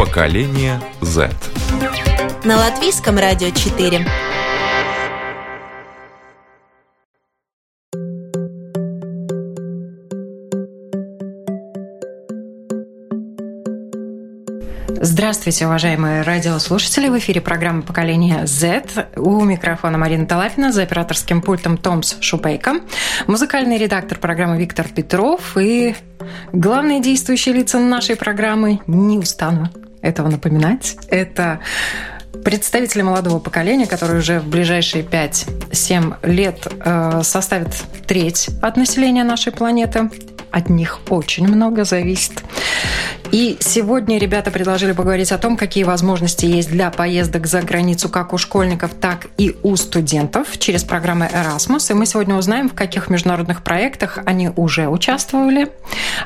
Поколение Z. На латвийском радио 4. Здравствуйте, уважаемые радиослушатели. В эфире программа «Поколение Z». У микрофона Марина Талафина, за операторским пультом Томс Шупейко, музыкальный редактор программы Виктор Петров и главные действующие лица нашей программы, не устану этого напоминать, это представители молодого поколения, которые уже в ближайшие 5-7 лет э, составят треть от населения нашей планеты. От них очень много зависит. И сегодня ребята предложили поговорить о том, какие возможности есть для поездок за границу как у школьников, так и у студентов через программы Erasmus. И мы сегодня узнаем, в каких международных проектах они уже участвовали.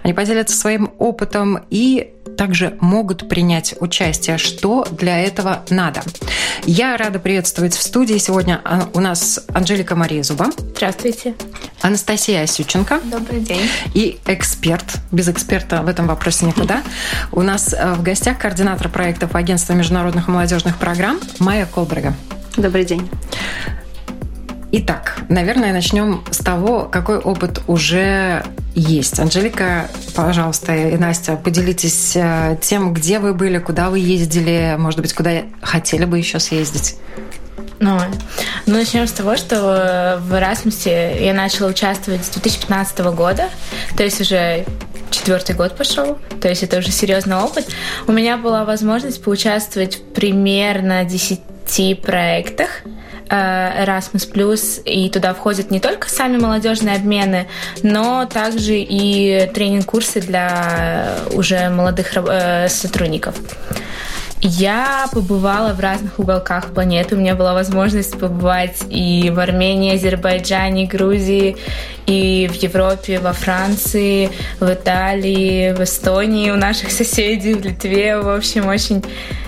Они поделятся своим опытом и также могут принять участие. Что для этого надо? Я рада приветствовать в студии сегодня а, у нас Анжелика Мария Зуба. Здравствуйте. Анастасия Осюченко. Добрый день. И эксперт. Без эксперта в этом вопросе никуда. У нас э, в гостях координатор проектов Агентства международных молодежных программ Майя Колбрега. Добрый день. Итак, наверное, начнем с того, какой опыт уже есть. Анжелика, пожалуйста, и Настя, поделитесь э, тем, где вы были, куда вы ездили, может быть, куда хотели бы еще съездить. Ну, ну, начнем с того, что в Erasmus я начала участвовать с 2015 года, то есть уже четвертый год пошел, то есть это уже серьезный опыт. У меня была возможность поучаствовать в примерно 10 проектах, Э, Erasmus+, и туда входят не только сами молодежные обмены, но также и тренинг-курсы для уже молодых э, сотрудников. Я побывала в разных уголках планеты. У меня была возможность побывать и в Армении, Азербайджане, Грузии, и в Европе, во Франции, в Италии, в Эстонии, у наших соседей, в Литве. В общем, очень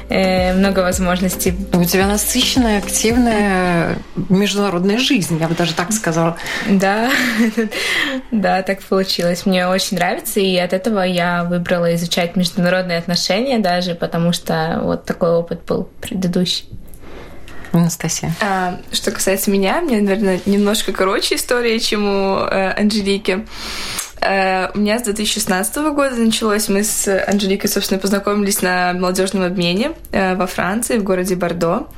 э, много возможностей. У тебя насыщенная, активная международная жизнь, я бы даже так сказала. Да, да, так получилось. Мне очень нравится, и от этого я выбрала изучать международные отношения даже, потому что вот такой опыт был предыдущий. Анастасия. А, что касается меня, мне, наверное, немножко короче история, чем у э, Анжелики. Э, у меня с 2016 года началось. Мы с Анжеликой, собственно, познакомились на молодежном обмене э, во Франции, в городе Бордо.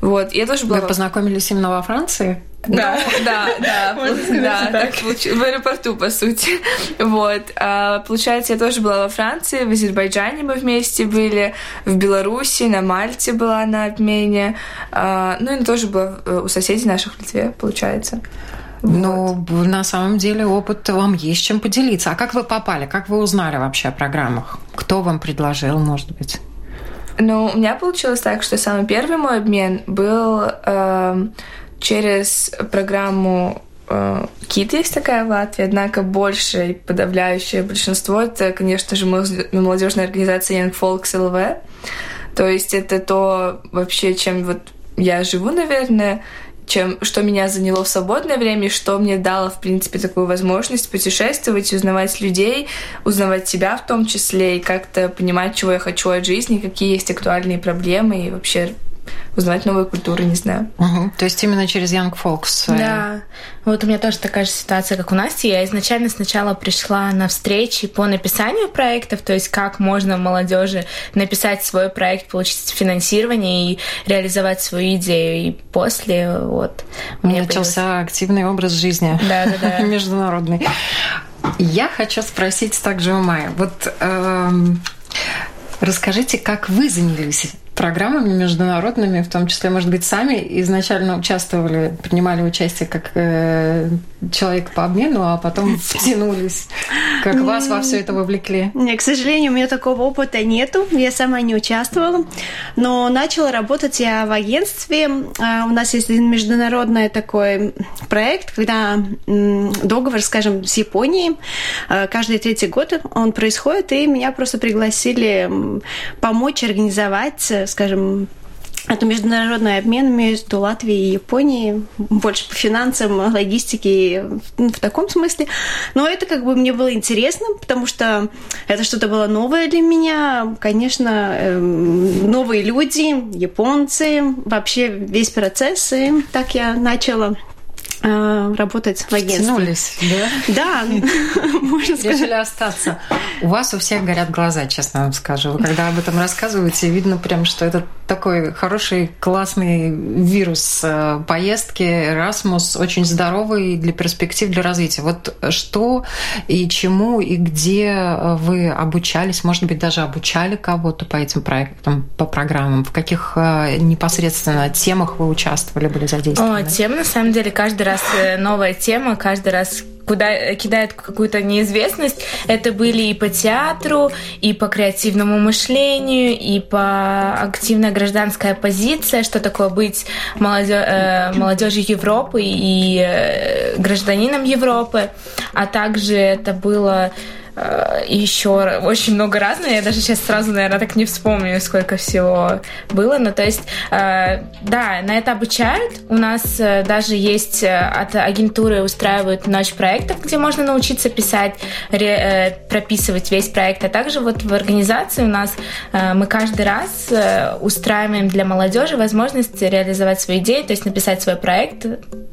Вот. Я тоже была... Вы познакомились именно во Франции? Да, да, да, да, так. В аэропорту, по сути. Вот. А, получается, я тоже была во Франции, в Азербайджане мы вместе были, в Беларуси, на Мальте была на обмене. А, ну и тоже была э, у соседей наших в Литве, получается. Ну, на самом деле опыт вам есть чем поделиться. А как вы попали? Как вы узнали вообще о программах? Кто вам предложил, может быть? Ну, у меня получилось так, что самый первый мой обмен был э, через программу э, КИТ есть такая в Латвии, однако большее подавляющее большинство это, конечно же, молодежная организация Young Folks LV. То есть это то вообще, чем вот я живу, наверное, чем, что меня заняло в свободное время, что мне дало, в принципе, такую возможность путешествовать, узнавать людей, узнавать себя в том числе, и как-то понимать, чего я хочу от жизни, какие есть актуальные проблемы, и вообще узнавать новые культуры, не знаю. Угу. То есть именно через Young Folks. Э, да. Вот у меня тоже такая же ситуация, как у Насти. Я изначально сначала пришла на встречи по написанию проектов, то есть как можно молодежи написать свой проект, получить финансирование и реализовать свою идею. И после вот мне начался появилось... активный образ жизни. Да, да, да. Международный. Я хочу спросить также у Майи. Вот эм, расскажите, как вы занялись программами международными, в том числе, может быть, сами изначально участвовали, принимали участие как э, человек по обмену, а потом втянулись? Как вас во все это вовлекли? Нет, к сожалению, у меня такого опыта нету. Я сама не участвовала. Но начала работать я в агентстве. А, у нас есть один международный такой проект, когда договор, скажем, с Японией. А, каждый третий год он происходит, и меня просто пригласили помочь организовать скажем, это международный обмен между Латвией и Японией, больше по финансам, логистике, в таком смысле. Но это как бы мне было интересно, потому что это что-то было новое для меня. Конечно, эм, новые люди, японцы, вообще весь процесс. И так я начала работать в агентстве. Тянулись, да? Да, можно сказать. Решили остаться. У вас у всех горят глаза, честно вам скажу. когда об этом рассказываете, видно прям, что это такой хороший, классный вирус э, поездки, Erasmus, очень здоровый для перспектив, для развития. Вот что и чему, и где вы обучались, может быть, даже обучали кого-то по этим проектам, по программам? В каких э, непосредственно темах вы участвовали, были задействованы? О, тем, на самом деле, каждый раз э, новая тема, каждый раз куда кидает какую-то неизвестность. Это были и по театру, и по креативному мышлению, и по активная гражданская позиция, что такое быть молодё- э, молодежью Европы и э, гражданином Европы. А также это было Э, еще очень много разного. Я даже сейчас сразу, наверное, так не вспомню, сколько всего было. Но то есть, э, да, на это обучают. У нас э, даже есть от агентуры устраивают ночь проектов, где можно научиться писать, прописывать весь проект. А также вот в организации у нас мы каждый раз устраиваем для молодежи возможность реализовать свои идеи, то есть написать свой проект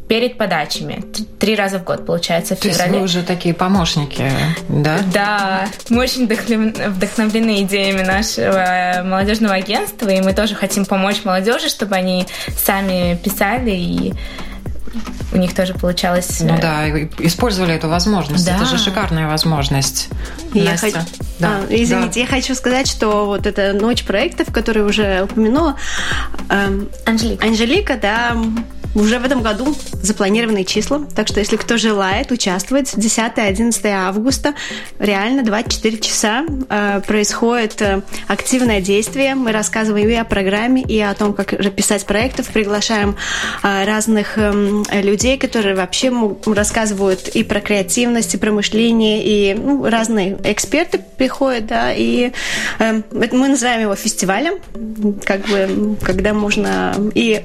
перед подачами. Три раза в год, получается, в феврале. То есть вы уже такие помощники, да? Да, мы очень вдохновлены идеями нашего молодежного агентства, и мы тоже хотим помочь молодежи, чтобы они сами писали и у них тоже получалось. Ну э, да, использовали эту возможность. Да. Это же шикарная возможность. Я хочу... да. а, извините, да. я хочу сказать, что вот эта ночь проектов, которую уже упомянула, эм, Анжелика. Анжелика, да, уже в этом году запланированные числа, так что если кто желает участвовать, 10-11 августа, реально 24 часа э, происходит э, активное действие. Мы рассказываем и о программе, и о том, как писать проектов, приглашаем э, разных э, людей, которые вообще рассказывают и про креативность, и про мышление, и ну, разные эксперты приходят, да, и э, мы называем его фестивалем, как бы, когда можно и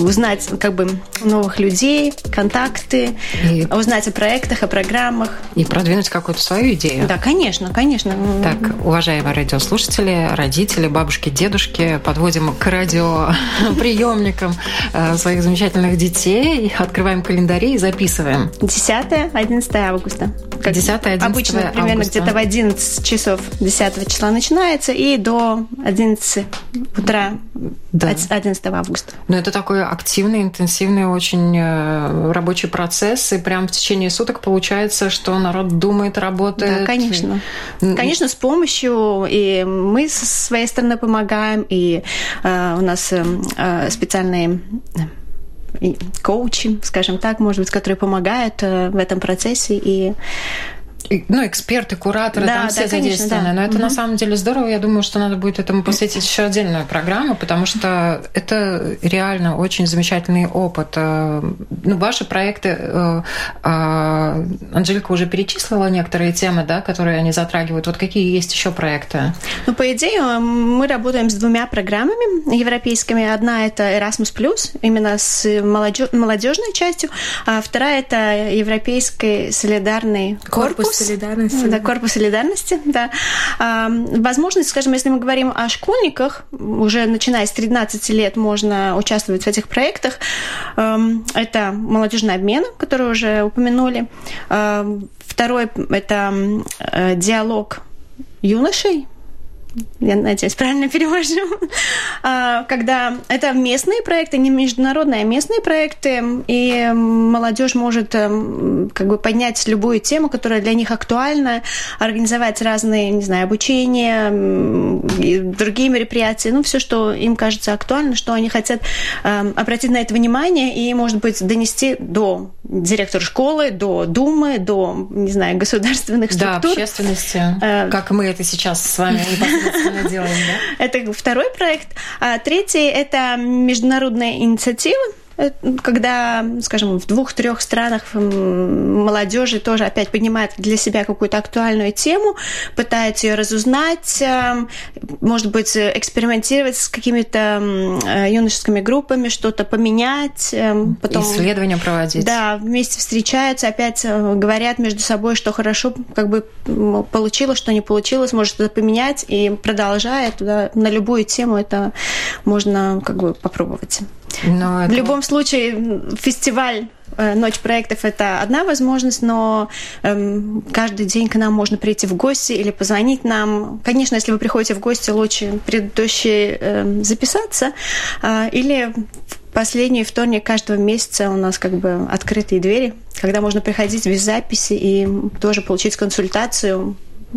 узнать как бы новых людей, контакты, и... узнать о проектах, о программах. И продвинуть какую-то свою идею. Да, конечно, конечно. Так, уважаемые радиослушатели, родители, бабушки, дедушки, подводим к радиоприемникам э, своих замечательных детей, открываем календари и записываем. 10-11 августа. 10-11 Обычно примерно где-то в 11 часов 10 числа начинается и до 11 утра да. 11 августа. Но это такой активный, интенсивный очень э, рабочий процесс, и прям в течение суток получается, что народ думает, работает. Да, конечно. Конечно, с помощью, и мы со своей стороны помогаем, и э, у нас э, э специальные э, коучи, скажем так, может быть, которые помогают в этом процессе и ну, эксперты, кураторы, да, там все да, задействованы. да. Но это угу. на самом деле здорово. Я думаю, что надо будет этому посвятить еще отдельную программу, потому что это реально очень замечательный опыт. Э, ну, ваши проекты, э, а, Анжелика уже перечислила некоторые темы, да, которые они затрагивают. Вот какие есть еще проекты? Ну, по идее, мы работаем с двумя программами европейскими. Одна это Erasmus+, именно с молодежной частью, а вторая это Европейский солидарный корпус, солидарности. Да, корпус солидарности, да. А, возможность, скажем, если мы говорим о школьниках, уже начиная с 13 лет можно участвовать в этих проектах. Это молодежный обмен, который уже упомянули. Второй – это э, диалог юношей, я надеюсь, правильно перевожу, а, когда это местные проекты, не международные, а местные проекты, и молодежь может эм, как бы поднять любую тему, которая для них актуальна, организовать разные, не знаю, обучения, другие мероприятия, ну, все, что им кажется актуально, что они хотят эм, обратить на это внимание и, может быть, донести до директора школы, до Думы, до, не знаю, государственных структур. Да, общественности, э, как мы это сейчас с вами делаем. Да? Это второй проект. А третий – это международная инициатива, когда, скажем, в двух-трех странах молодежи тоже опять поднимает для себя какую-то актуальную тему, пытается ее разузнать, эм, может быть, экспериментировать с какими-то э, юношескими группами, что-то поменять. Эм, потом, Исследования проводить. Да, вместе встречаются, опять э, говорят между собой, что хорошо как бы получилось, что не получилось, может что-то поменять, и продолжая туда на любую тему это можно как бы попробовать. Но это... В любом случае, фестиваль э, Ночь проектов – это одна возможность, но эм, каждый день к нам можно прийти в гости или позвонить нам. Конечно, если вы приходите в гости, лучше предыдущий э, записаться. Э, или в последний вторник каждого месяца у нас как бы открытые двери, когда можно приходить без записи и тоже получить консультацию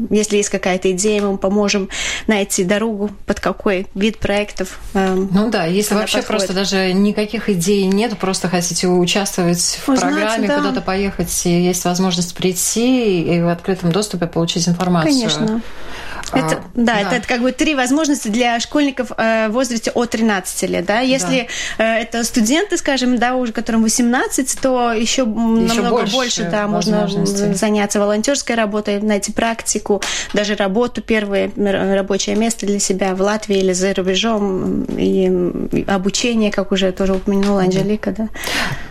если есть какая-то идея, мы поможем найти дорогу, под какой вид проектов. Э, ну да, если вообще подходит. просто даже никаких идей нет, просто хотите участвовать в Узнать, программе, да. куда-то поехать, и есть возможность прийти и в открытом доступе получить информацию. Конечно. Это, а, да, да. Это, это как бы три возможности для школьников э, в возрасте от 13 лет. Да? Если да. Э, это студенты, скажем, да, уже которым 18, то еще, еще намного больше, больше да, можно заняться волонтерской работой, найти практику, даже работу, первое рабочее место для себя в Латвии или за рубежом, и обучение, как уже тоже упомянула Анжелика. Да.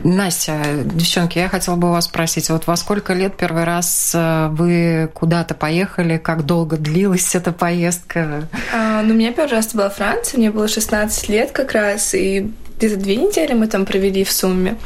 Настя, девчонки, я хотела бы вас спросить, вот во сколько лет первый раз э, вы куда-то поехали, как долго длилось длилась эта поездка? А, ну, у меня первый раз была Франция, мне было 16 лет как раз, и где-то две недели мы там провели в сумме.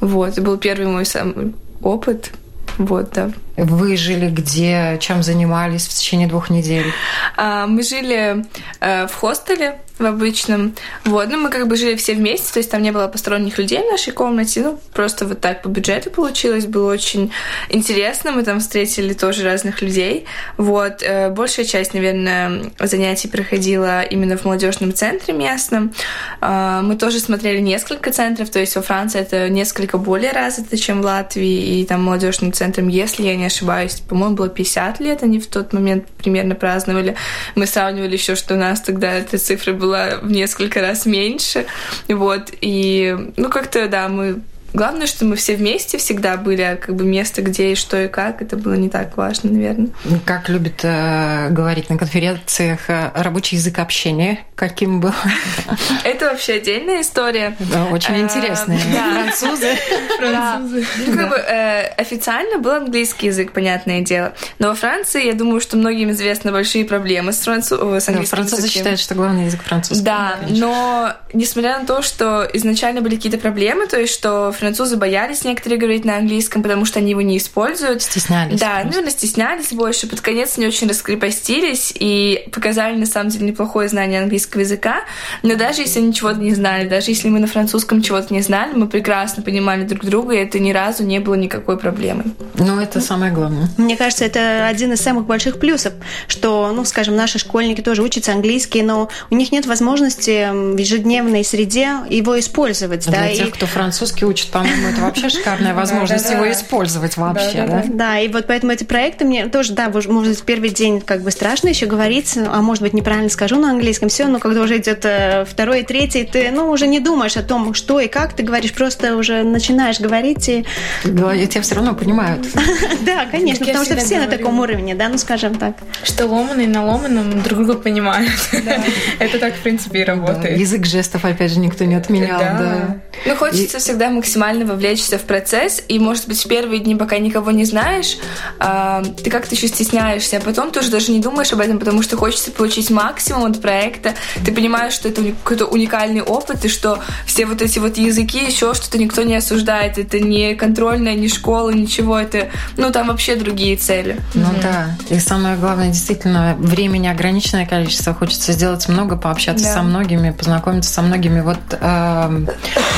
Вот, был первый мой самый опыт. Вот, да. Вы жили где? Чем занимались в течение двух недель? А, мы жили э, в хостеле в обычном. Вот, ну мы как бы жили все вместе, то есть там не было посторонних людей в нашей комнате, ну просто вот так по бюджету получилось, было очень интересно, мы там встретили тоже разных людей. Вот, э, большая часть, наверное, занятий проходила именно в молодежном центре местном. Э, мы тоже смотрели несколько центров, то есть во Франции это несколько более развито, чем в Латвии, и там молодежным центром, если я не ошибаюсь, по-моему, было 50 лет, они в тот момент примерно праздновали. Мы сравнивали еще, что у нас тогда эта цифра была в несколько раз меньше. Вот. И, ну, как-то, да, мы Главное, что мы все вместе всегда были, а как бы место, где и что и как, это было не так важно, наверное. Как любят э, говорить на конференциях, э, рабочий язык общения, каким был? Это вообще отдельная история. Да, очень э, интересная. Французы. Французы. Ну, как бы э, официально был английский язык, понятное дело. Но во Франции, я думаю, что многим известны большие проблемы с английским Французы считают, что главный язык французский. Да, но несмотря на то, что изначально были какие-то проблемы, то есть что французы боялись некоторые говорить на английском, потому что они его не используют. Стеснялись. Да, просто. наверное, стеснялись больше. Под конец не очень раскрепостились и показали, на самом деле, неплохое знание английского языка. Но даже если они чего-то не знали, даже если мы на французском чего-то не знали, мы прекрасно понимали друг друга, и это ни разу не было никакой проблемой. Ну, это самое главное. Мне кажется, это один из самых больших плюсов, что, ну, скажем, наши школьники тоже учатся английский, но у них нет возможности в ежедневной среде его использовать. Для да, тех, и... кто французский учит по-моему, это вообще шикарная возможность его использовать вообще, да? Да, и вот поэтому эти проекты мне тоже, да, может быть, первый день как бы страшно еще говорить, а может быть, неправильно скажу на английском, все, но когда уже идет э, второй и третий, ты, ну, уже не думаешь о том, что и как ты говоришь, просто уже начинаешь говорить и... Да, и тебя все равно понимают. Да, конечно, потому что все на таком уровне, да, ну, скажем так. Что ломаный на ломаном друг друга понимают. Это так, в принципе, и работает. Язык жестов, опять же, никто не отменял, да. Ну, хочется всегда максимально максимально вовлечься в процесс, и, может быть, в первые дни, пока никого не знаешь, э, ты как-то еще стесняешься, а потом ты уже даже не думаешь об этом, потому что хочется получить максимум от проекта. Ты понимаешь, что это какой-то уникальный опыт, и что все вот эти вот языки, еще что-то никто не осуждает. Это не контрольная, не школа, ничего. Это, ну, там вообще другие цели. Ну mm-hmm. да. И самое главное, действительно, времени ограниченное количество. Хочется сделать много, пообщаться да. со многими, познакомиться со многими. Вот, э,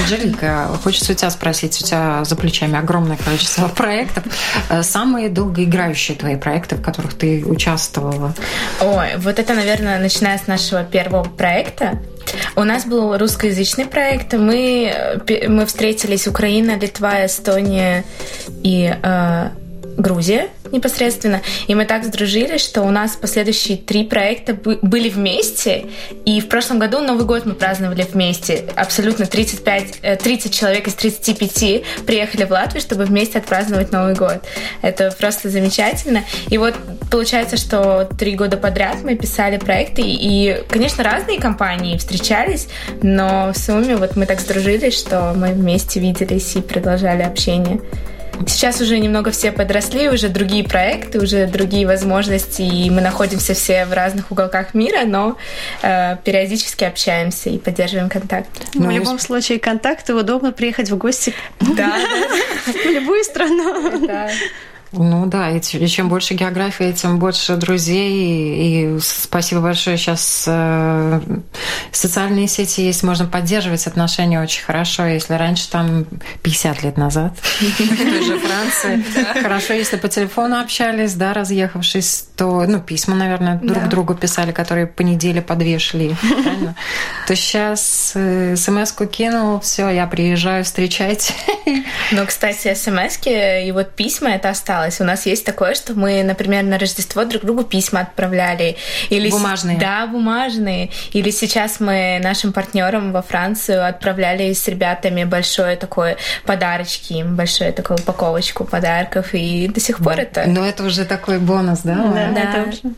Анжелика, хочется у тебя спросить, у тебя за плечами огромное количество проектов. Э, самые долгоиграющие твои проекты, в которых ты участвовала? Ой, вот это, наверное, начиная с нашего первого проекта. У нас был русскоязычный проект. Мы, мы встретились Украина, Литва, Эстония и э, Грузия непосредственно. И мы так сдружились, что у нас последующие три проекта были вместе. И в прошлом году Новый год мы праздновали вместе. Абсолютно 35, 30 э, человек из 35 приехали в Латвию, чтобы вместе отпраздновать Новый год. Это просто замечательно. И вот получается, что три года подряд мы писали проекты. И, конечно, разные компании встречались, но в сумме вот мы так сдружились, что мы вместе виделись и продолжали общение. Сейчас уже немного все подросли, уже другие проекты, уже другие возможности, и мы находимся все в разных уголках мира, но э, периодически общаемся и поддерживаем контакт. Ну, в любом случае, контакты удобно приехать в гости да, в любую страну. Ну да, и чем больше географии, тем больше друзей. И спасибо большое. Сейчас э, социальные сети есть, можно поддерживать отношения очень хорошо. Если раньше там 50 лет назад в той же Франции, хорошо, если по телефону общались, да, разъехавшись, то, ну, письма, наверное, друг другу писали, которые по неделе по две шли, То сейчас э, смс-ку кинул, все, я приезжаю, встречайте. Но, кстати, смс и вот письма это осталось осталось. У нас есть такое, что мы, например, на Рождество друг другу письма отправляли. Или бумажные. Да, бумажные. Или сейчас мы нашим партнерам во Францию отправляли с ребятами большое такое подарочки им, большую такую упаковочку подарков. И до сих пор это... Но это уже такой бонус, да? Да, да. Это уже...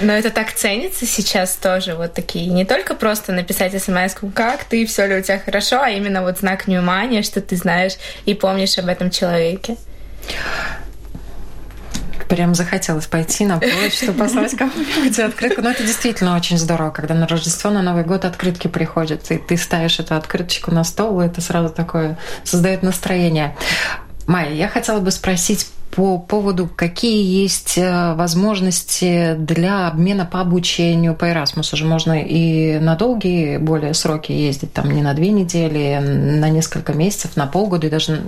Но это так ценится сейчас тоже. Вот такие. Не только просто написать смс как ты, все ли у тебя хорошо, а именно вот знак внимания, что ты знаешь и помнишь об этом человеке. Прям захотелось пойти на почту, послать кому-нибудь открытку. Но это действительно очень здорово, когда на Рождество, на Новый год открытки приходят, и ты ставишь эту открыточку на стол, и это сразу такое создает настроение. Майя, я хотела бы спросить по поводу, какие есть э, возможности для обмена по обучению по Erasmus. Уже можно и на долгие более сроки ездить, там не на две недели, на несколько месяцев, на полгода, и даже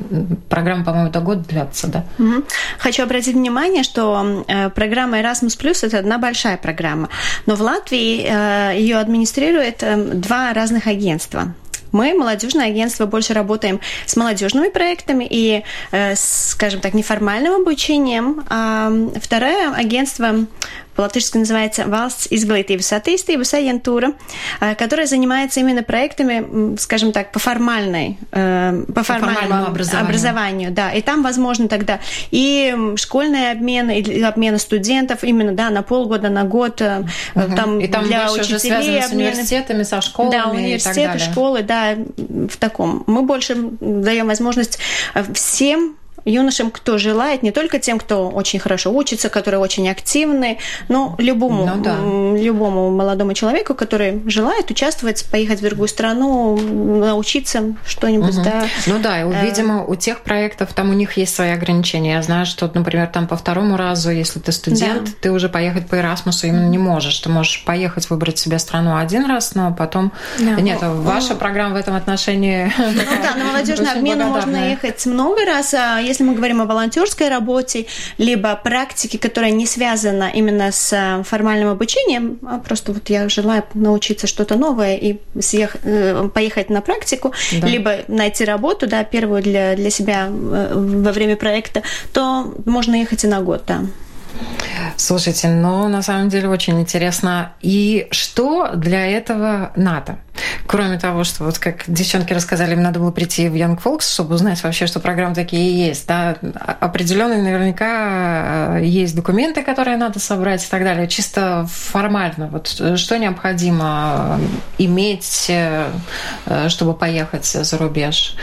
программа, по-моему, до года длятся, да? Угу. Хочу обратить внимание, что э, программа Erasmus Plus это одна большая программа, но в Латвии э, ее администрирует два разных агентства. Мы, молодежное агентство, больше работаем с молодежными проектами и, э, скажем так, неформальным обучением. А второе агентство по-латышски называется «Valsts izglītības attīstības агентура», которая занимается именно проектами, скажем так, по формальной, э, по, по формальному образованию. образованию. Да, и там возможно тогда и школьный обмен, и обмен студентов именно, да, на полгода, на год. Угу. Там и там для учителей обмен. с университетами, со школами Да, университеты, школы, да, в таком. Мы больше даем возможность всем юношам, кто желает, не только тем, кто очень хорошо учится, которые очень активны, но любому, ну, да. любому молодому человеку, который желает участвовать, поехать в другую страну, научиться что-нибудь, угу. да. Ну да, и, э, видимо, у тех проектов там у них есть свои ограничения. Я знаю, что, например, там по второму разу, если ты студент, да. ты уже поехать по Erasmus именно не можешь. Ты можешь поехать выбрать себе страну один раз, но потом... Да. Нет, ваша программа в этом отношении... Ну да, на молодежный обмен можно ехать много раз, а если мы говорим о волонтерской работе, либо практике, которая не связана именно с э, формальным обучением, а просто вот я желаю научиться что-то новое и съех... Э, поехать на практику, да. либо найти работу, да, первую для, для себя э, во время проекта, то можно ехать и на год, да. Слушайте, ну, на самом деле очень интересно. И что для этого надо? Кроме того, что вот как девчонки рассказали, им надо было прийти в Young Folks, чтобы узнать вообще, что программы такие есть. Да? Определенные наверняка э, есть документы, которые надо собрать и так далее. Чисто формально. Вот что необходимо иметь, э, чтобы поехать за рубеж?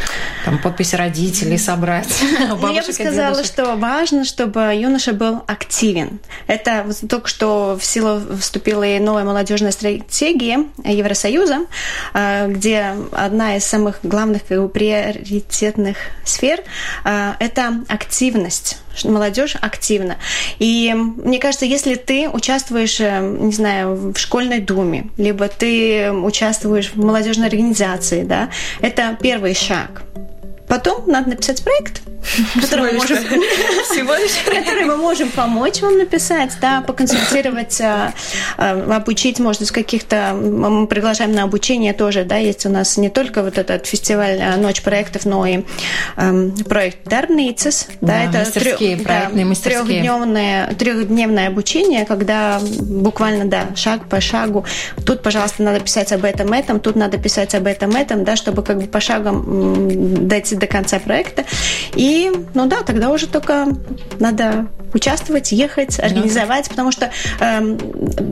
Там подписи родителей собрать. Ну, я бы сказала, что важно, чтобы юноша был активен. Это только что в силу вступила и новая молодежная стратегия Евросоюза, э, где одна из самых главных приоритетных сфер э, – это активность молодежь активна. И мне кажется, если ты участвуешь, э, не знаю, в школьной думе, либо ты участвуешь в молодежной организации, да, это первый шаг. Потом надо написать проект, который мы можем, всего лишь. который мы можем помочь вам написать, да, поконсультировать, а, а, обучить, может, из каких-то... Мы приглашаем на обучение тоже, да, есть у нас не только вот этот фестиваль а, «Ночь проектов», но и эм, проект «Дарницес». Да, это трехдневное, трехдневное обучение, когда буквально, да, шаг по шагу. Тут, пожалуйста, надо писать об этом, этом, тут надо писать об этом, этом, да, чтобы как бы по шагам дойти до конца проекта. И, ну да, тогда уже только надо участвовать, ехать, организовать, да. потому что э,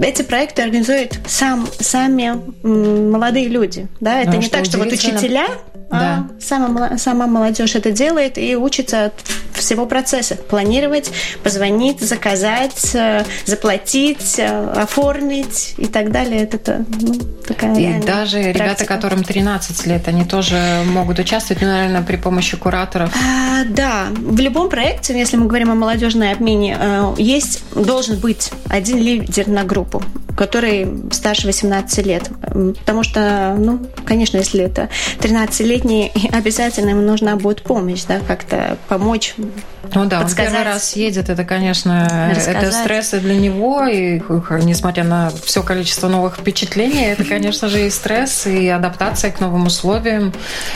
эти проекты организуют сам, сами молодые люди. Да? Это ну, не что так, что вот учителя, да. а сама, сама молодежь это делает и учится от всего процесса. Планировать, позвонить, заказать, э, заплатить, э, оформить и так далее. Это ну, такая И даже практика. ребята, которым 13 лет, они тоже могут участвовать, ну, наверное, при помощи кураторов. А, да, в любом проекте, если мы говорим о молодежной обмене, э, есть, должен быть один лидер на группу, который старше 18 лет. Потому что, ну, конечно, если это 13-летний, обязательно ему нужна будет помощь, да, как-то помочь ну да, он первый раз едет, это, конечно, рассказать. это стресс и для него, и несмотря на все количество новых впечатлений, это, конечно же, и стресс, и адаптация к новым условиям,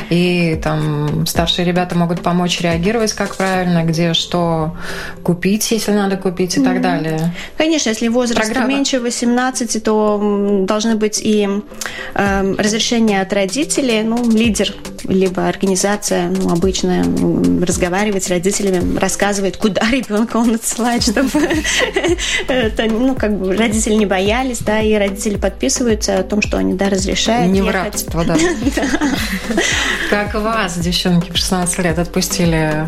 и там старшие ребята могут помочь реагировать, как правильно, где что купить, если надо купить, и mm-hmm. так далее. Конечно, если возраст Программа. меньше 18, то должны быть и э, разрешения от родителей, ну, лидер, либо организация, ну, обычно разговаривать с родителями, рассказывает, куда ребенка он отсылает, чтобы это, ну, как бы родители не боялись, да, и родители подписываются о том, что они, да, разрешают Не в да. Как вас, девчонки, в 16 лет отпустили?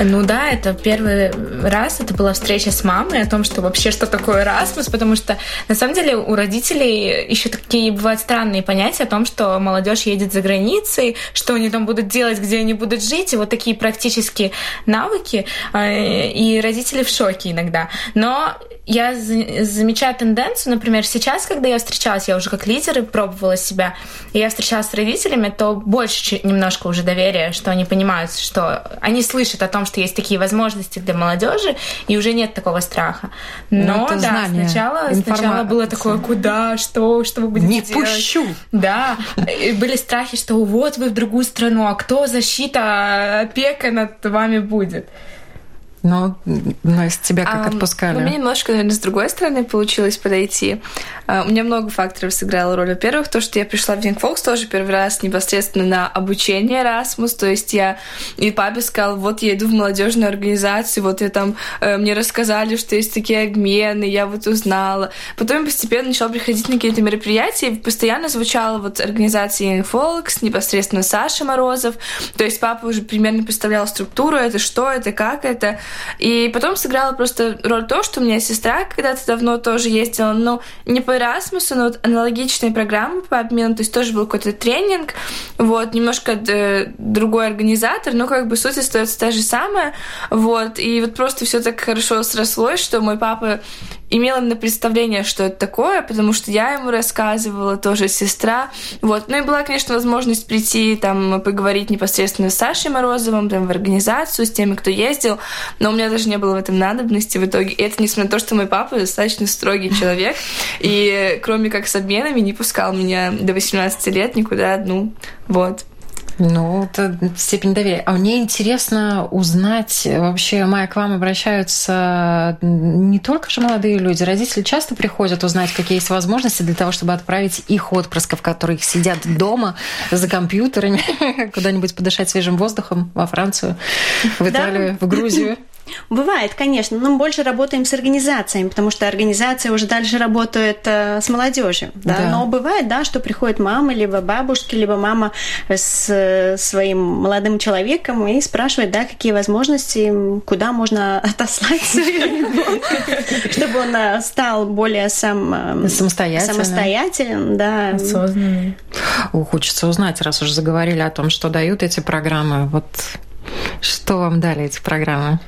Ну да, это первый раз, это была встреча с мамой о том, что вообще что такое Erasmus, потому что на самом деле у родителей еще такие бывают странные понятия о том, что молодежь едет за границей, что они там будут делать, где они будут жить, и вот такие практические навыки, а, и родители в шоке иногда. Но я замечаю тенденцию, например, сейчас, когда я встречалась, я уже как лидер и пробовала себя, и я встречалась с родителями, то больше немножко уже доверия, что они понимают, что они слышат о том, что есть такие возможности для молодежи, и уже нет такого страха. Ну, Но, да, знание, сначала, сначала было такое, куда, что, что вы будете Не делать? пущу! Да, и были страхи, что вот вы другую страну, а кто защита, опека над вами будет? Но, но из тебя как а, отпускали? У меня немножко, наверное, с другой стороны получилось подойти. А, у меня много факторов сыграло роль. Во-первых, то, что я пришла в Folks тоже первый раз непосредственно на обучение Erasmus. То есть я и папе сказал, вот я иду в молодежную организацию, вот я там, э, мне рассказали, что есть такие обмены, я вот узнала. Потом я постепенно начала приходить на какие-то мероприятия, и постоянно звучала вот организация Young Folks, непосредственно Саша Морозов. То есть папа уже примерно представлял структуру, это что, это как это. И потом сыграла просто роль то, что у меня сестра когда-то давно тоже ездила, ну, не по Erasmus, но вот аналогичные программы по обмену, то есть тоже был какой-то тренинг, вот, немножко э, другой организатор, но как бы суть остается та же самая, вот, и вот просто все так хорошо срослось, что мой папа имела на представление, что это такое, потому что я ему рассказывала, тоже сестра. Вот. Ну и была, конечно, возможность прийти, там, поговорить непосредственно с Сашей Морозовым, там, в организацию, с теми, кто ездил, но у меня даже не было в этом надобности в итоге. И это несмотря на то, что мой папа достаточно строгий человек, и кроме как с обменами не пускал меня до 18 лет никуда, ну, вот. Ну, это степень доверия. А мне интересно узнать, вообще, Майя, к вам обращаются не только же молодые люди, родители часто приходят узнать, какие есть возможности для того, чтобы отправить их отпрысков, которые сидят дома за компьютерами, куда-нибудь подышать свежим воздухом во Францию, в Италию, в Грузию. Бывает, конечно, но мы больше работаем с организациями, потому что организация уже дальше работает э, с молодежью. Да? Да. Но бывает, да, что приходит мама, либо бабушки, либо мама с э, своим молодым человеком и спрашивает, да, какие возможности, куда можно отослать чтобы он э, стал более сам самостоятельным, да. Осознанный. Хочется узнать, раз уже заговорили о том, что дают эти программы, вот что вам дали эти программы?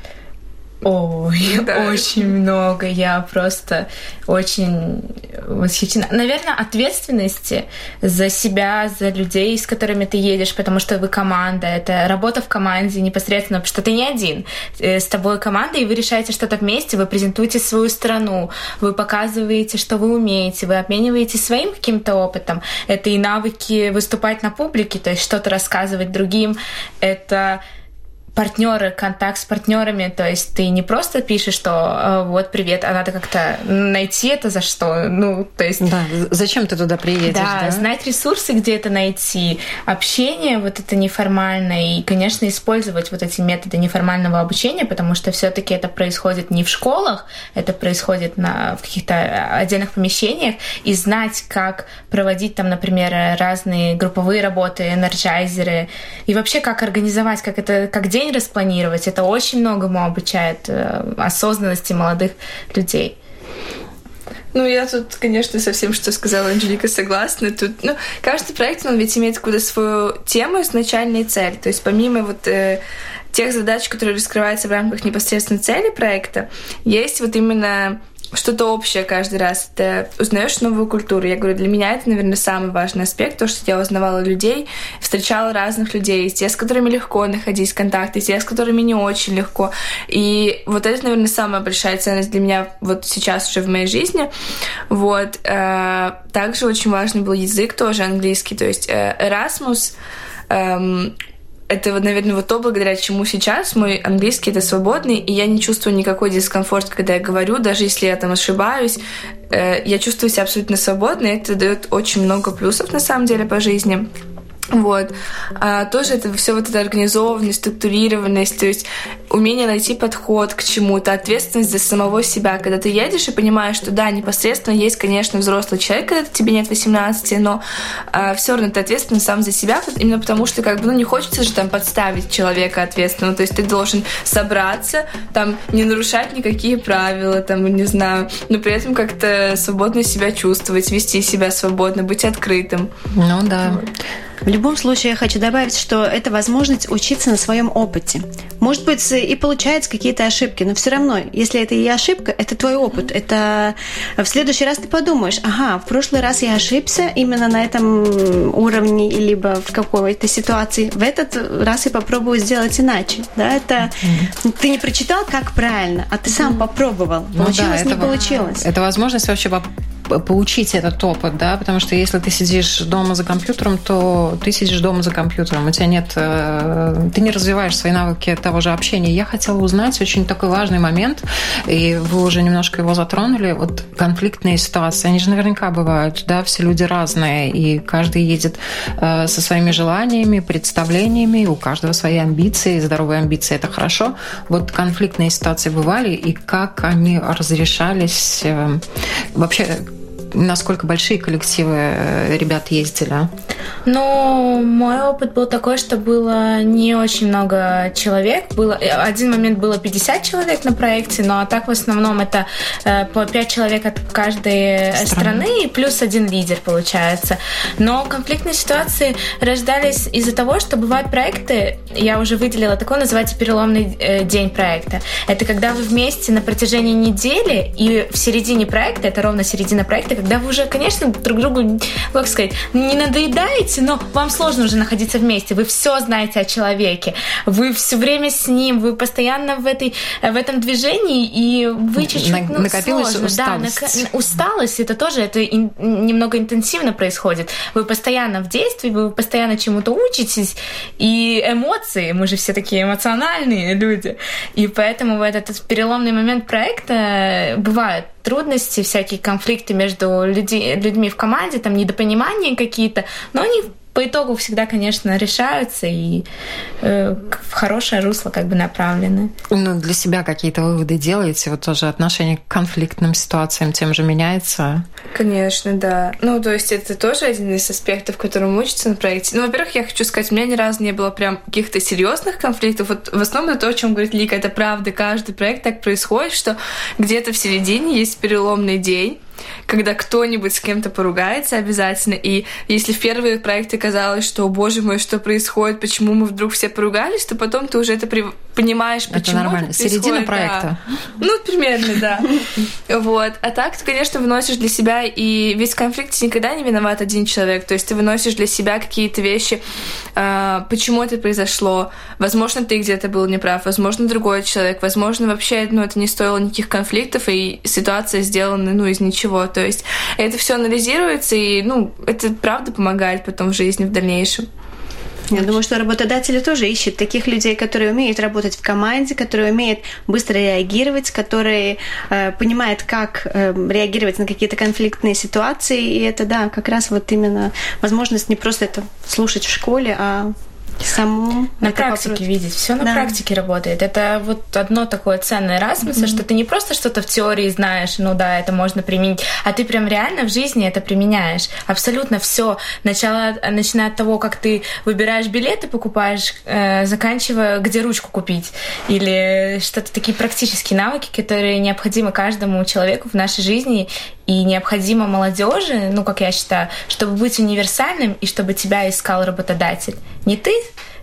Ой, да. очень много. Я просто очень восхищена. Наверное, ответственности за себя, за людей, с которыми ты едешь, потому что вы команда. Это работа в команде непосредственно, потому что ты не один. Э, с тобой команда, и вы решаете что-то вместе, вы презентуете свою страну, вы показываете, что вы умеете, вы обмениваетесь своим каким-то опытом. Это и навыки выступать на публике, то есть что-то рассказывать другим. Это партнеры, контакт с партнерами, то есть ты не просто пишешь, что э, вот привет, а надо как-то найти это за что, ну, то есть... Да, зачем ты туда приедешь, да? да? знать ресурсы, где это найти, общение вот это неформальное, и, конечно, использовать вот эти методы неформального обучения, потому что все таки это происходит не в школах, это происходит на, в каких-то отдельных помещениях, и знать, как проводить там, например, разные групповые работы, энерджайзеры, и вообще как организовать, как это, как день день распланировать. Это очень многому обучает э, осознанности молодых людей. Ну, я тут, конечно, со всем, что сказала Анжелика, согласна. Тут, ну, каждый проект, он ведь имеет какую-то свою тему, изначальную цель. То есть помимо вот э, тех задач, которые раскрываются в рамках непосредственно цели проекта, есть вот именно что-то общее каждый раз. Ты узнаешь новую культуру. Я говорю, для меня это, наверное, самый важный аспект, то, что я узнавала людей, встречала разных людей, те, с которыми легко находить контакты, те, с которыми не очень легко. И вот это, наверное, самая большая ценность для меня вот сейчас уже в моей жизни. Вот. Э, также очень важный был язык тоже английский, то есть э, Erasmus эм, это, вот, наверное, вот то, благодаря чему сейчас мой английский это свободный, и я не чувствую никакой дискомфорт, когда я говорю, даже если я там ошибаюсь, э, я чувствую себя абсолютно свободно, и это дает очень много плюсов на самом деле по жизни. Вот. А тоже это все вот эта организованность, структурированность, то есть умение найти подход к чему-то, ответственность за самого себя. Когда ты едешь и понимаешь, что да, непосредственно есть, конечно, взрослый человек, когда тебе нет 18, но а, все равно ты ответственен сам за себя, именно потому что как бы ну, не хочется же там подставить человека ответственного. То есть ты должен собраться, там не нарушать никакие правила, там, не знаю, но при этом как-то свободно себя чувствовать, вести себя свободно, быть открытым. Ну да. Вот. В любом случае, я хочу добавить, что это возможность учиться на своем опыте. Может быть, и получаются какие-то ошибки, но все равно, если это и ошибка, это твой опыт. Это в следующий раз ты подумаешь, ага, в прошлый раз я ошибся именно на этом уровне, либо в какой-то ситуации. В этот раз я попробую сделать иначе. Да, это ты не прочитал, как правильно, а ты сам попробовал. Ну, получилось, да, не получилось. Это возможность вообще получить этот опыт, да, потому что если ты сидишь дома за компьютером, то ты сидишь дома за компьютером, у тебя нет, э, ты не развиваешь свои навыки того же общения. Я хотела узнать очень такой важный момент, и вы уже немножко его затронули, вот конфликтные ситуации, они же наверняка бывают, да, все люди разные, и каждый едет э, со своими желаниями, представлениями, у каждого свои амбиции, здоровые амбиции – это хорошо. Вот конфликтные ситуации бывали, и как они разрешались э, вообще насколько большие коллективы э, ребят ездили? Ну, мой опыт был такой, что было не очень много человек. Было, э, один момент было 50 человек на проекте, но а так в основном это э, по 5 человек от каждой страны, страны и плюс один лидер получается. Но конфликтные ситуации рождались из-за того, что бывают проекты, я уже выделила такой, называется переломный день проекта. Это когда вы вместе на протяжении недели и в середине проекта, это ровно середина проекта, когда вы уже, конечно, друг другу, как сказать, не надоедаете, но вам сложно уже находиться вместе. Вы все знаете о человеке, вы все время с ним, вы постоянно в, этой, в этом движении, и вы чуть-чуть ну, накопилась сложно. усталость. Да, нак... усталость, это тоже это ин... немного интенсивно происходит. Вы постоянно в действии, вы постоянно чему-то учитесь, и эмоции, мы же все такие эмоциональные люди, и поэтому в этот переломный момент проекта бывают трудности, всякие конфликты между люди, людьми в команде, там недопонимания какие-то, но они по итогу всегда, конечно, решаются и э, в хорошее русло как бы направлены. Ну, для себя какие-то выводы делаете? Вот тоже отношение к конфликтным ситуациям тем же меняется? Конечно, да. Ну, то есть это тоже один из аспектов, которым учится на проекте. Ну, во-первых, я хочу сказать, у меня ни разу не было прям каких-то серьезных конфликтов. Вот в основном это то, о чем говорит Лика, это правда. Каждый проект так происходит, что где-то в середине есть переломный день, когда кто-нибудь с кем-то поругается обязательно. И если в первые проекты казалось, что, боже мой, что происходит, почему мы вдруг все поругались, то потом ты уже это при... понимаешь, почему это нормально. Это Середина проекта. Да. Ну, примерно, да. Вот. А так ты, конечно, выносишь для себя, и весь конфликт никогда не виноват один человек. То есть ты выносишь для себя какие-то вещи, а, почему это произошло. Возможно, ты где-то был неправ, возможно, другой человек, возможно, вообще ну, это не стоило никаких конфликтов, и ситуация сделана ну, из ничего чего. То есть это все анализируется, и ну, это правда помогает потом в жизни в дальнейшем. Я думаю, что работодатели тоже ищут таких людей, которые умеют работать в команде, которые умеют быстро реагировать, которые э, понимают, как э, реагировать на какие-то конфликтные ситуации. И это, да, как раз вот именно возможность не просто это слушать в школе, а саму на практике вопрос. видеть. Все на да. практике работает. Это вот одно такое ценное Расмуса, mm-hmm. что ты не просто что-то в теории знаешь, ну да, это можно применить, а ты прям реально в жизни это применяешь. Абсолютно все. Начало, начиная от того, как ты выбираешь билеты, покупаешь, э, заканчивая, где ручку купить. Или что-то такие практические навыки, которые необходимы каждому человеку в нашей жизни и необходимо молодежи, ну, как я считаю, чтобы быть универсальным и чтобы тебя искал работодатель. Не ты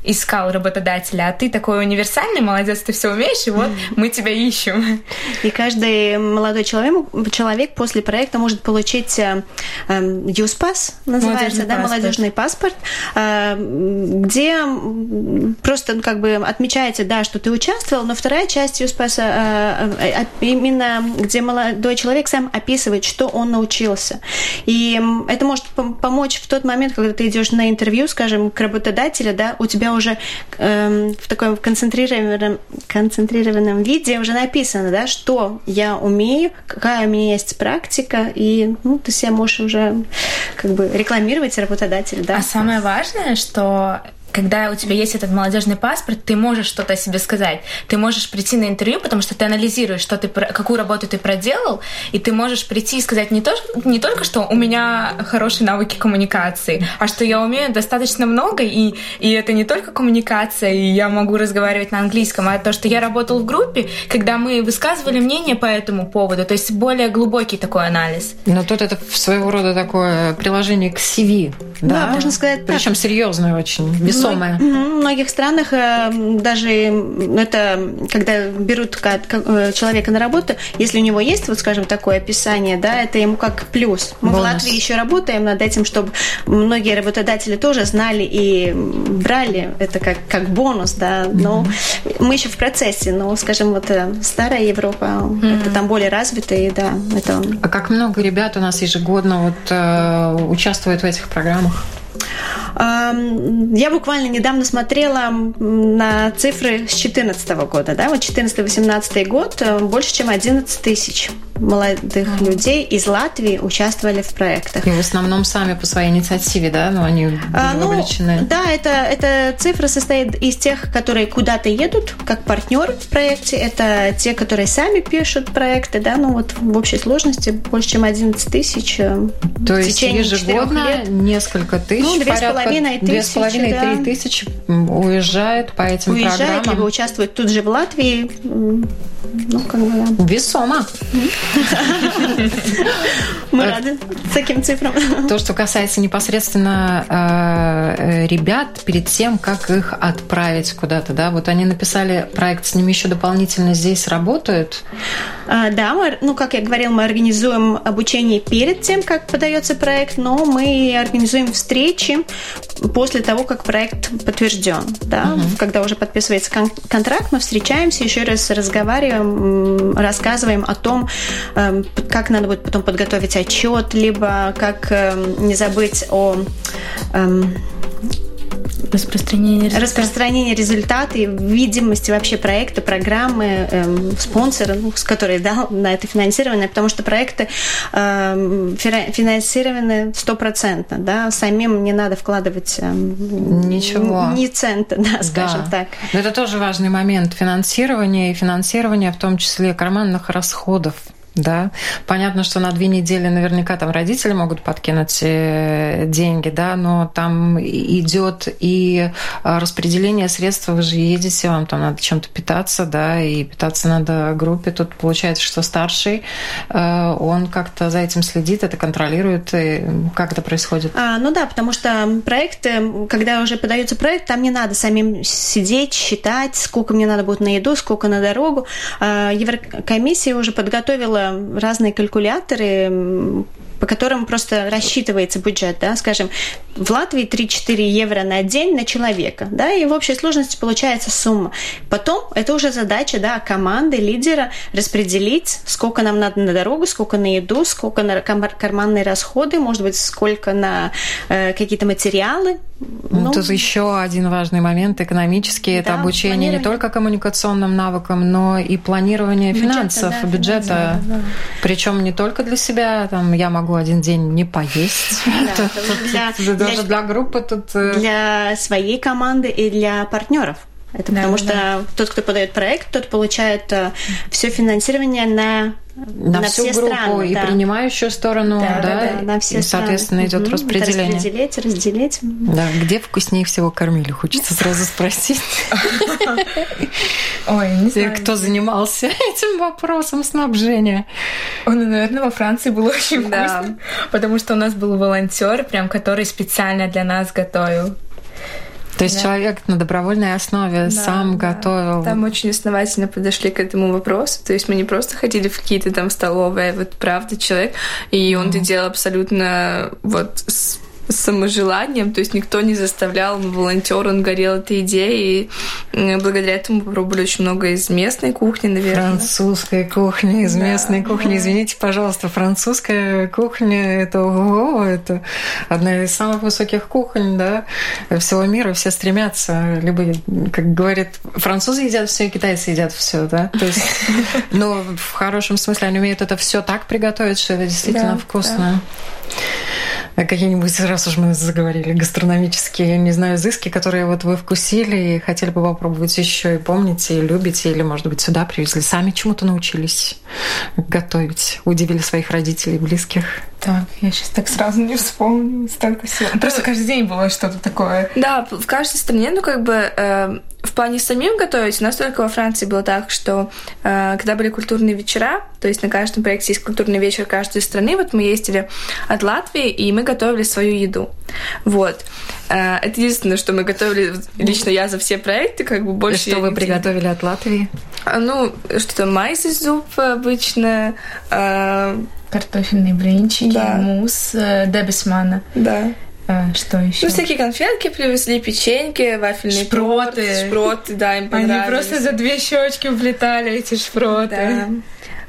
искал работодателя, а ты такой универсальный, молодец, ты все умеешь, и вот мы тебя ищем. И каждый молодой человек, человек после проекта может получить э, эм, ЮСПАС, называется, молодежный да, паспорт. молодежный паспорт, э, где просто ну, как бы отмечаете, да, что ты участвовал, но вторая часть ЮСПАСа э, именно, где молодой человек сам описывает, что он научился. И это может помочь в тот момент, когда ты идешь на интервью, скажем, к работодателю, да, у тебя уже э, в таком концентрированном, концентрированном виде уже написано, да, что я умею, какая у меня есть практика, и ну, ты себя можешь уже как бы рекламировать работодатель, да. А самое важное, что когда у тебя есть этот молодежный паспорт, ты можешь что-то о себе сказать. Ты можешь прийти на интервью, потому что ты анализируешь, что ты, какую работу ты проделал, и ты можешь прийти и сказать не, то, не только, что у меня хорошие навыки коммуникации, а что я умею достаточно много, и, и это не только коммуникация, и я могу разговаривать на английском, а то, что я работал в группе, когда мы высказывали мнение по этому поводу, то есть более глубокий такой анализ. Но тут это своего рода такое приложение к CV, да, да можно сказать Причем серьезное очень, без весомая. В многих странах э, даже это, когда берут э, человека на работу, если у него есть, вот скажем, такое описание, да, это ему как плюс. Мы Бонус. в Латвии еще работаем над этим, чтобы многие работодатели тоже знали и брали это как, как бонус, да, но mm-hmm. мы еще в процессе, но, скажем, вот э, старая Европа, mm-hmm. это там более развитые, да, это... А как много ребят у нас ежегодно вот э, участвуют в этих программах? Я буквально недавно смотрела на цифры с 2014 года. Да? Вот 2014-2018 год э, больше, чем 11 тысяч молодых mm. людей из Латвии участвовали в проектах. И в основном сами по своей инициативе, да? Но они а, ну, вовлечены. Да, это, эта цифра состоит из тех, которые куда-то едут, как партнеры в проекте. Это те, которые сами пишут проекты, да, ну вот в общей сложности больше, чем 11 тысяч. Э, То есть ежегодно несколько тысяч, ну, две с половиной тысячи, две с половиной три тысячи уезжают по этим уезжают, программам. либо участвуют тут же в Латвии. Ну, как бы, да. Весомо. Мы рады таким цифрам. То, что касается непосредственно э, ребят, перед тем, как их отправить куда-то, да, вот они написали проект, с ними еще дополнительно здесь работают? А, да, мы, ну, как я говорил, мы организуем обучение перед тем, как подается проект, но мы организуем встречи после того, как проект подтвержден, да, угу. когда уже подписывается кон- контракт, мы встречаемся, еще раз разговариваем, рассказываем о том, э, как надо будет потом подготовить отчет, либо как э, не забыть о э, Распространение результата. Распространение результата и видимости вообще проекта, программы, эм, спонсора, ну, с которой дал на это финансирование, потому что проекты эм, финансированы стопроцентно, да, самим не надо вкладывать эм, Ничего. ни цента, да, скажем да. так. Но это тоже важный момент финансирования и финансирования в том числе карманных расходов да. Понятно, что на две недели наверняка там родители могут подкинуть э, деньги, да, но там идет и э, распределение средств, вы же едете, вам там надо чем-то питаться, да, и питаться надо группе. Тут получается, что старший, э, он как-то за этим следит, это контролирует, и как это происходит? А, ну да, потому что проекты, когда уже подается проект, там не надо самим сидеть, считать, сколько мне надо будет на еду, сколько на дорогу. А, Еврокомиссия уже подготовила разные калькуляторы, по которым просто рассчитывается бюджет, да, скажем, в Латвии 3-4 евро на день на человека, да, и в общей сложности получается сумма. Потом это уже задача, да, команды, лидера распределить, сколько нам надо на дорогу, сколько на еду, сколько на карманные расходы, может быть, сколько на э, какие-то материалы. Ну, Тут еще один важный момент экономический, да, это обучение не только коммуникационным навыкам, но и планирование бюджета, финансов, да, бюджета, да, да. причем не только для себя, там я могу один день не поесть. Даже для группы тут... Э, для своей команды и для партнеров. Это да, потому да. что тот, кто подает проект, тот получает э, все финансирование на на, на всю все группу страны, и да. принимающую сторону, да, да, да, да на все и, соответственно, страны. идет угу, распределение. Распределить, разделить. Да, где вкуснее всего кормили, хочется сразу спросить. Ой, не знаю. Кто занимался этим вопросом снабжения? Он, ну, наверное, во Франции было очень вкусно, потому что у нас был волонтер, прям который специально для нас готовил. То есть да. человек на добровольной основе да, сам да. готовил. Там очень основательно подошли к этому вопросу. То есть мы не просто ходили в какие-то там столовые, а вот правда человек, и он это делал абсолютно вот с саможеланием, то есть никто не заставлял, он волонтер, он горел этой идеей, и благодаря этому попробовали очень много из местной кухни, наверное. Французской кухни, из да. местной кухни. Извините, пожалуйста, французская кухня это ого, это одна из самых высоких кухонь, да, всего мира. Все стремятся, либо, как говорят, французы едят все, китайцы едят все, да. То есть, но в хорошем смысле они умеют это все так приготовить, что это действительно вкусно. А какие-нибудь, раз уж мы заговорили, гастрономические, не знаю, изыски, которые вот вы вкусили и хотели бы попробовать еще и помните, и любите, или, может быть, сюда привезли, сами чему-то научились готовить, удивили своих родителей, близких? Так, я сейчас так сразу не вспомню, столько всего. Просто каждый день было что-то такое. Да, в каждой стране, ну, как бы, э, в плане самим готовить, у нас только во Франции было так, что э, когда были культурные вечера, то есть на каждом проекте есть культурный вечер каждой страны, вот мы ездили от Латвии, и мы готовили свою еду. Вот. Э, это единственное, что мы готовили, лично я за все проекты, как бы больше... И что вы не... приготовили от Латвии? А, ну, что-то майс из зуб обычно, э, Картофельные блинчики, да. мусс э, Дебисмана. Да. А, что еще? Ну, всякие конфетки привезли, печеньки, вафельные шпроты. Торт, шпроты, да, им понравились. Они просто за две щечки влетали, эти шпроты. Да.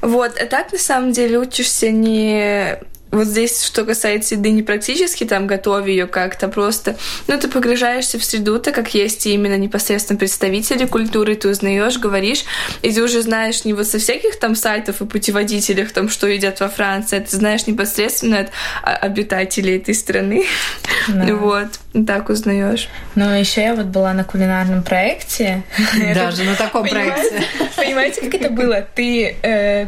Вот, а так, на самом деле, учишься не вот здесь, что касается еды, не практически там готовя ее как-то просто, ну, ты погружаешься в среду, так как есть именно непосредственно представители культуры, ты узнаешь, говоришь, и ты уже знаешь не вот со всяких там сайтов и путеводителях, там, что едят во Франции, а ты знаешь непосредственно от обитателей этой страны. Да. Вот. так узнаешь. Ну, еще я вот была на кулинарном проекте. Даже на таком проекте. Понимаете, как это было? Ты э,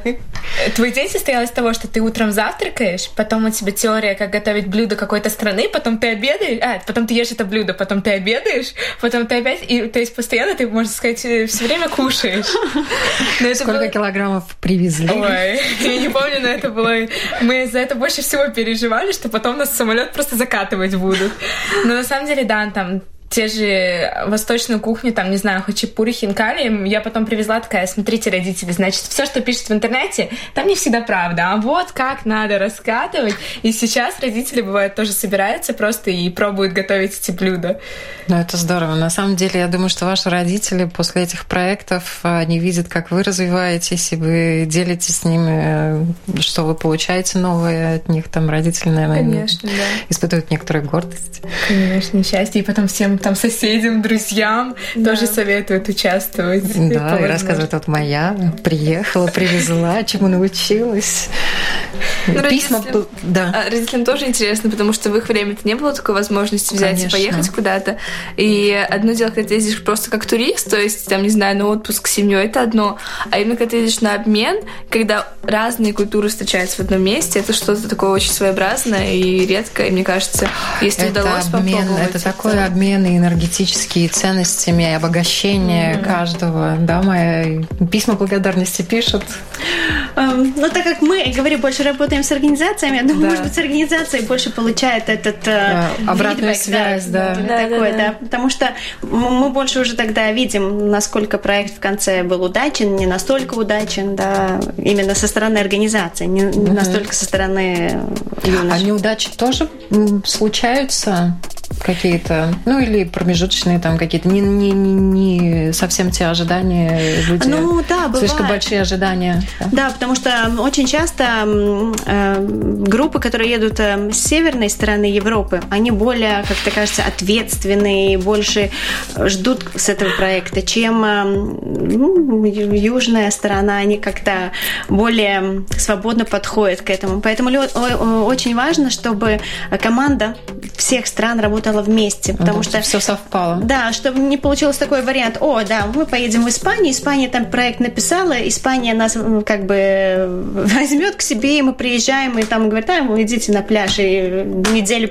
твой день состоял из того, что ты утром завтракаешь, потом у тебя теория, как готовить блюдо какой-то страны, потом ты обедаешь, а, потом ты ешь это блюдо, потом ты обедаешь, потом ты опять, и то есть постоянно ты, можно сказать, все время кушаешь. Сколько было... килограммов привезли? Ой, я не помню, но это было... Мы за это больше всего переживали, что потом нас самолет просто закатывать будут. Но на самом деле, да, там те же восточную кухню, там, не знаю, хачапури, хинкали, я потом привезла такая, смотрите, родители, значит, все, что пишут в интернете, там не всегда правда, а вот как надо раскатывать. И сейчас родители, бывает, тоже собираются просто и пробуют готовить эти блюда. Ну, это здорово. На самом деле, я думаю, что ваши родители после этих проектов, они видят, как вы развиваетесь, и вы делитесь с ними, что вы получаете новое от них, там, родители, наверное, Конечно, да. испытывают некоторую гордость. Конечно, счастье. И потом всем там соседям, друзьям да. тоже советуют участвовать. Да, и рассказывают, вот моя приехала, привезла, чему научилась. Ну, Письма, родителям, да. А, родителям тоже интересно, потому что в их время это не было такой возможности взять Конечно. и поехать куда-то. И одно дело, когда ты ездишь просто как турист, то есть, там, не знаю, на отпуск с семьей, это одно. А именно, когда ты едешь на обмен, когда разные культуры встречаются в одном месте, это что-то такое очень своеобразное и редкое. И мне кажется, если это удалось обмен, попробовать... Это такой обмен и энергетические ценностями, и обогащение mm-hmm. каждого. Да, мои письма благодарности пишут. Um, ну, так как мы, говорю, больше работаем с организациями, я думаю, да. может быть, с организацией больше получает этот да, uh, обратную feedback, связь, да. да. да, такое, да, да. да. Потому что мы больше уже тогда видим, насколько проект в конце был удачен, не настолько удачен, да, именно со стороны организации, не mm-hmm. настолько со стороны юношей. А неудачи тоже случаются? Какие-то, ну или промежуточные там какие-то, не, не, не, не совсем те ожидания люди. Ну да, бывает. Слишком большие ожидания. Да, да потому что очень часто э, группы, которые едут э, с северной стороны Европы, они более, как то кажется, ответственные, больше ждут с этого проекта, чем э, ну, южная сторона, они как-то более свободно подходят к этому. Поэтому очень важно, чтобы команда всех стран работала работала вместе, потому что все совпало. Да, чтобы не получилось такой вариант. О, да, мы поедем в Испанию, Испания там проект написала, Испания нас как бы возьмет к себе, и мы приезжаем и там говорят, а, вы идите на пляж и неделю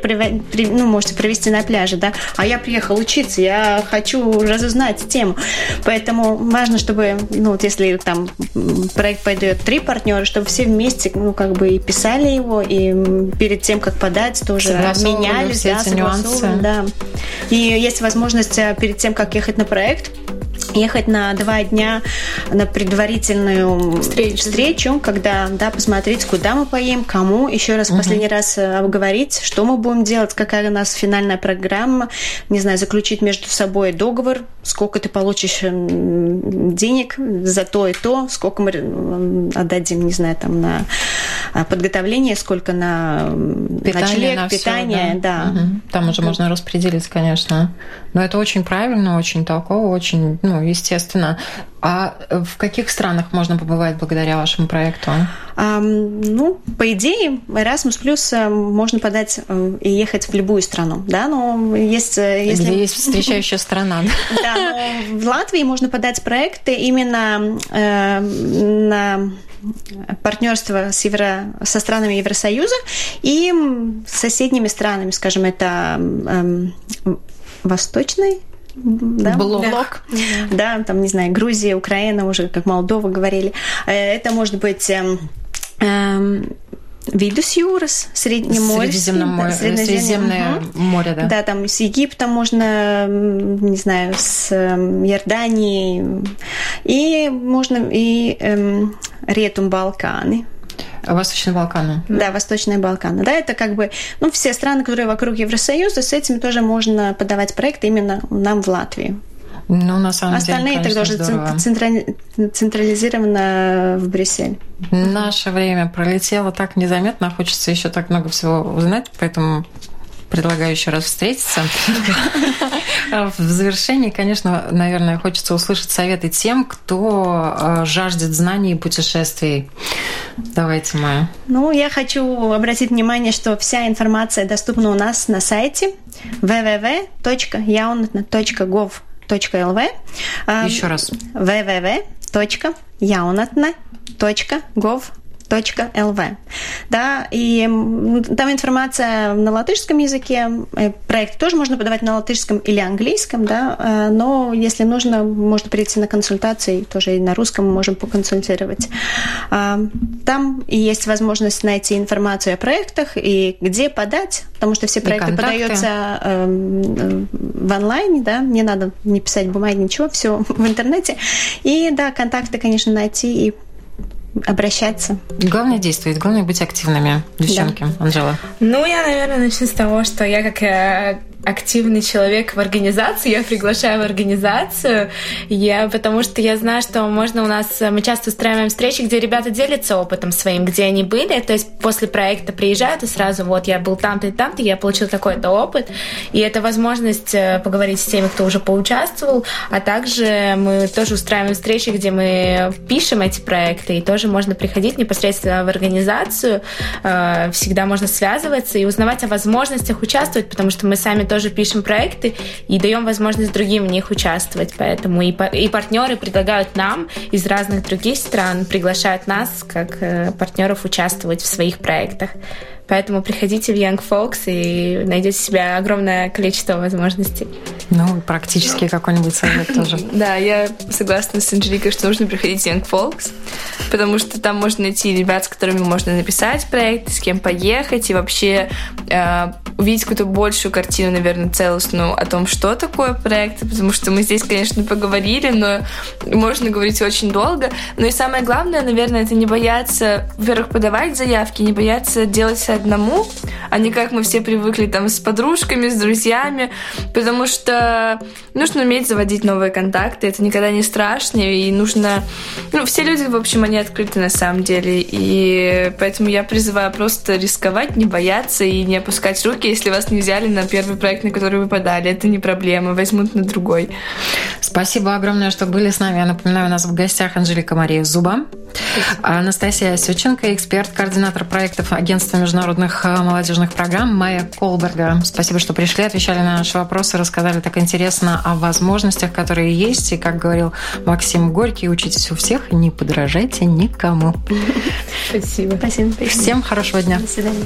ну можете провести на пляже, да. А я приехал учиться, я хочу разузнать тему, поэтому важно, чтобы ну вот если там проект пойдет три партнера, чтобы все вместе ну как бы и писали его и перед тем как подать тоже менялись, да, эти нюансы Безусловно, да. И есть возможность э, перед тем, как ехать на проект, ехать на два дня на предварительную встречу, встречу когда да, посмотреть, куда мы поедем, кому, еще раз угу. последний раз э, обговорить, что мы будем делать, какая у нас финальная программа, не знаю, заключить между собой договор, сколько ты получишь денег за то и то, сколько мы отдадим, не знаю, там на а, подготовление, сколько на питание, ночлег, на питание, все, да. да. Угу. Там уже можно распределить, конечно. Но это очень правильно, очень толково, очень, ну, естественно. А в каких странах можно побывать благодаря вашему проекту? А, ну, по идее, Erasmus Plus э, можно подать э, и ехать в любую страну, да, но есть... Э, если... Где есть встречающая страна. Да, но в Латвии можно подать проекты именно на партнерство с Евро, со странами Евросоюза и соседними странами, скажем, это эм, Восточной да? блок. блок. Да, там, не знаю, Грузия, Украина, уже как Молдова говорили. Э, это может быть эм, эм, Видус Юрас, Среднеморье. Средиземное, да, Средиземное угу. море, да. Да, там с Египтом можно, не знаю, с эм, Иорданией. И можно и эм, Ретум Балканы. Восточные Балканы. Да, Восточные Балканы. Да, это как бы, ну, все страны, которые вокруг Евросоюза, с этим тоже можно подавать проекты именно нам в Латвии. Ну, на самом Остальные деле, Остальные тогда уже централизировано в Брюссель. Наше время пролетело так незаметно, хочется еще так много всего узнать, поэтому предлагаю еще раз встретиться. В завершении, конечно, наверное, хочется услышать советы тем, кто э, жаждет знаний и путешествий. Давайте, Майя. Ну, я хочу обратить внимание, что вся информация доступна у нас на сайте www.yaunatna.gov.lv Еще раз. www.yaunatna.gov.lv lv. Да, и там информация на латышском языке. Э, проект тоже можно подавать на латышском или английском, да, э, но если нужно, можно прийти на консультации, тоже и на русском мы можем поконсультировать. А, там и есть возможность найти информацию о проектах и где подать, потому что все проекты подаются эм, в онлайне, да, не надо не писать бумаги, ничего, все в интернете. И да, контакты, конечно, найти и обращаться. Главное действовать, главное быть активными, девчонки. Да. Анжела. Ну, я, наверное, начну с того, что я как э, активный человек в организации, я приглашаю в организацию, я, потому что я знаю, что можно у нас, мы часто устраиваем встречи, где ребята делятся опытом своим, где они были, то есть после проекта приезжают и сразу вот я был там-то и там-то, я получил такой-то опыт, и это возможность э, поговорить с теми, кто уже поучаствовал, а также мы тоже устраиваем встречи, где мы пишем эти проекты, и тоже можно приходить непосредственно в организацию, э, всегда можно связываться и узнавать о возможностях участвовать, потому что мы сами тоже тоже пишем проекты и даем возможность другим в них участвовать. Поэтому и, и партнеры предлагают нам из разных других стран, приглашают нас как э, партнеров участвовать в своих проектах. Поэтому приходите в Young Folks и найдете себе огромное количество возможностей. Ну, практически какой-нибудь совет тоже. Да, я согласна с Анжеликой, что нужно приходить в Young Folks, потому что там можно найти ребят, с которыми можно написать проект, с кем поехать и вообще э, увидеть какую-то большую картину, наверное, целостную о том, что такое проект, потому что мы здесь, конечно, поговорили, но можно говорить очень долго. Но и самое главное, наверное, это не бояться, во-первых, подавать заявки, не бояться делать одному, а не как мы все привыкли там с подружками, с друзьями, потому что нужно уметь заводить новые контакты, это никогда не страшно, и нужно... Ну, все люди, в общем, они открыты на самом деле, и поэтому я призываю просто рисковать, не бояться и не опускать руки, если вас не взяли на первый проект, на который вы подали. Это не проблема, возьмут на другой. Спасибо огромное, что были с нами. Я напоминаю, у нас в гостях Анжелика Мария Зуба, Анастасия Сюченко, эксперт, координатор проектов Агентства международных э, молодежных программ Майя Колберга. Спасибо, что пришли, отвечали на наши вопросы, рассказали так интересно о возможностях, которые есть. И, как говорил Максим Горький, учитесь у всех, не подражайте никому. Спасибо. Спасибо. Всем хорошего дня. До свидания.